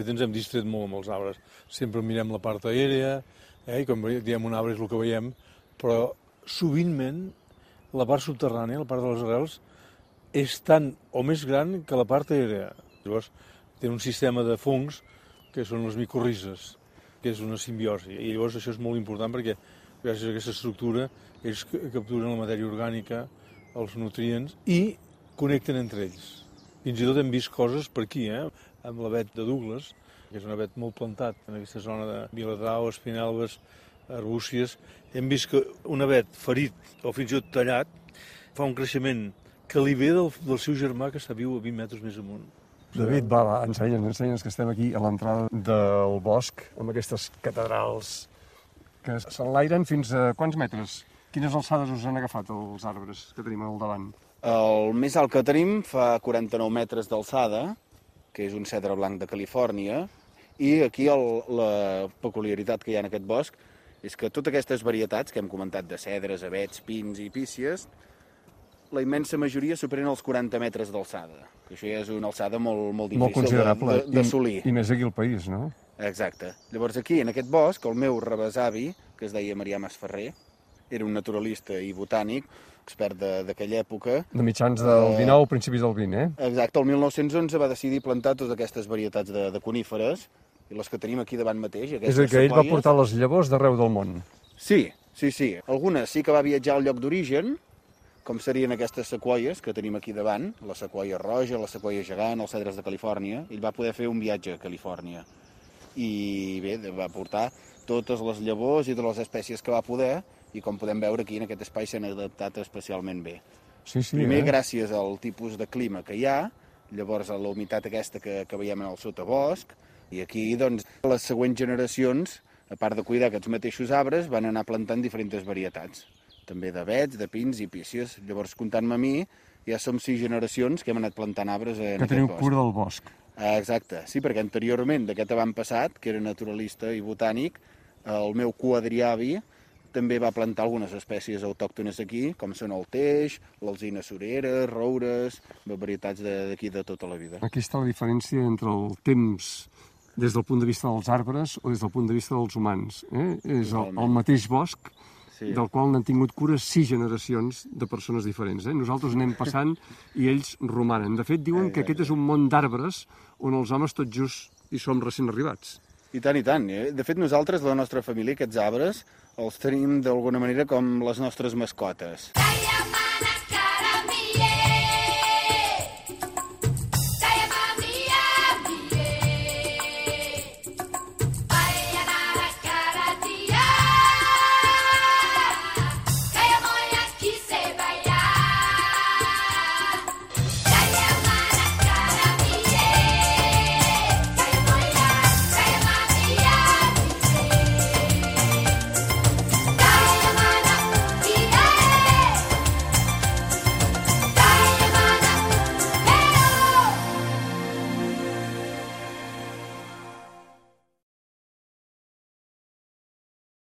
fet, ens hem distret molt amb els arbres. Sempre mirem la part aèria, eh? i com diem un arbre és el que veiem, però sovintment la part subterrània, la part de les arrels, és tan o més gran que la part aèria. Llavors, té un sistema de fungs que són les micorrizes, que és una simbiosi. I llavors això és molt important perquè gràcies a aquesta estructura ells capturen la matèria orgànica, els nutrients i connecten entre ells. Fins i tot hem vist coses per aquí, eh? Amb l'avet de Douglas, que és un avet molt plantat en aquesta zona de Viladrau, Espinalbes, Arbúcies. Hem vist que un avet ferit o fins i tot tallat fa un creixement que li ve del, del seu germà que està viu a 20 metres més amunt. David, va, va, ensenya'ns, ensenya'ns que estem aquí a l'entrada del bosc, amb aquestes catedrals que s'enlairen fins a quants metres? Quines alçades us han agafat els arbres que tenim al davant? El més alt que tenim fa 49 metres d'alçada, que és un cedre blanc de Califòrnia, i aquí el, la peculiaritat que hi ha en aquest bosc és que totes aquestes varietats que hem comentat de cedres, avets, pins i pícies, la immensa majoria superen els 40 metres d'alçada. Això ja és una alçada molt, molt Molt difícil considerable. d'assolir. I, I més aquí al país, no? Exacte. Llavors aquí, en aquest bosc, el meu rebesavi, que es deia Marià Masferrer, era un naturalista i botànic, expert de- d'aquella època. De mitjans del Eh, 19, principis del 20, eh? Exacte, el 1911 va decidir plantar totes aquestes varietats de, de coníferes, i les que tenim aquí davant mateix, És a dir, que ell va portar les llavors d'arreu del món. Sí, sí, sí. Algunes sí que va viatjar al lloc d'origen, com serien aquestes sequoies que tenim aquí davant, la sequoia roja, la sequoia gegant, els cedres de Califòrnia. Ell va poder fer un viatge a Califòrnia. I bé, va portar totes les llavors i totes les espècies que va poder, i com podem veure aquí en aquest espai s'han adaptat especialment bé. Sí, sí, Primer eh? gràcies al tipus de clima que hi ha, llavors a la humitat aquesta que, que veiem en el sotabosc, i aquí, doncs, les següents generacions, a part de cuidar aquests mateixos arbres, van anar plantant diferents varietats, també d'avets, de pins i pícies. Llavors, comptant-me a mi, ja som sis generacions que hem anat plantant arbres en Que aquest teniu bosc. cura del bosc. Ah, Exacte, sí, perquè anteriorment d'aquest avantpassat, que era naturalista i botànic, el meu quadriavi també va plantar algunes espècies autòctones aquí, com són el teix, l'alzina surera, roures, varietats de- d'aquí de, tota la vida. Aquí està la diferència entre el temps des del punt de vista dels arbres o des del punt de vista dels humans. Eh? És el, el mateix bosc Sí. del qual n'han tingut cura sis generacions de persones diferents. Eh? Nosaltres anem passant i ells romanen. De fet, diuen que aquest és un món d'arbres on els homes tot just hi som recent arribats. I tant, i tant. eh? De fet, nosaltres, la nostra família, aquests arbres, els tenim d'alguna manera com les nostres mascotes. Calla,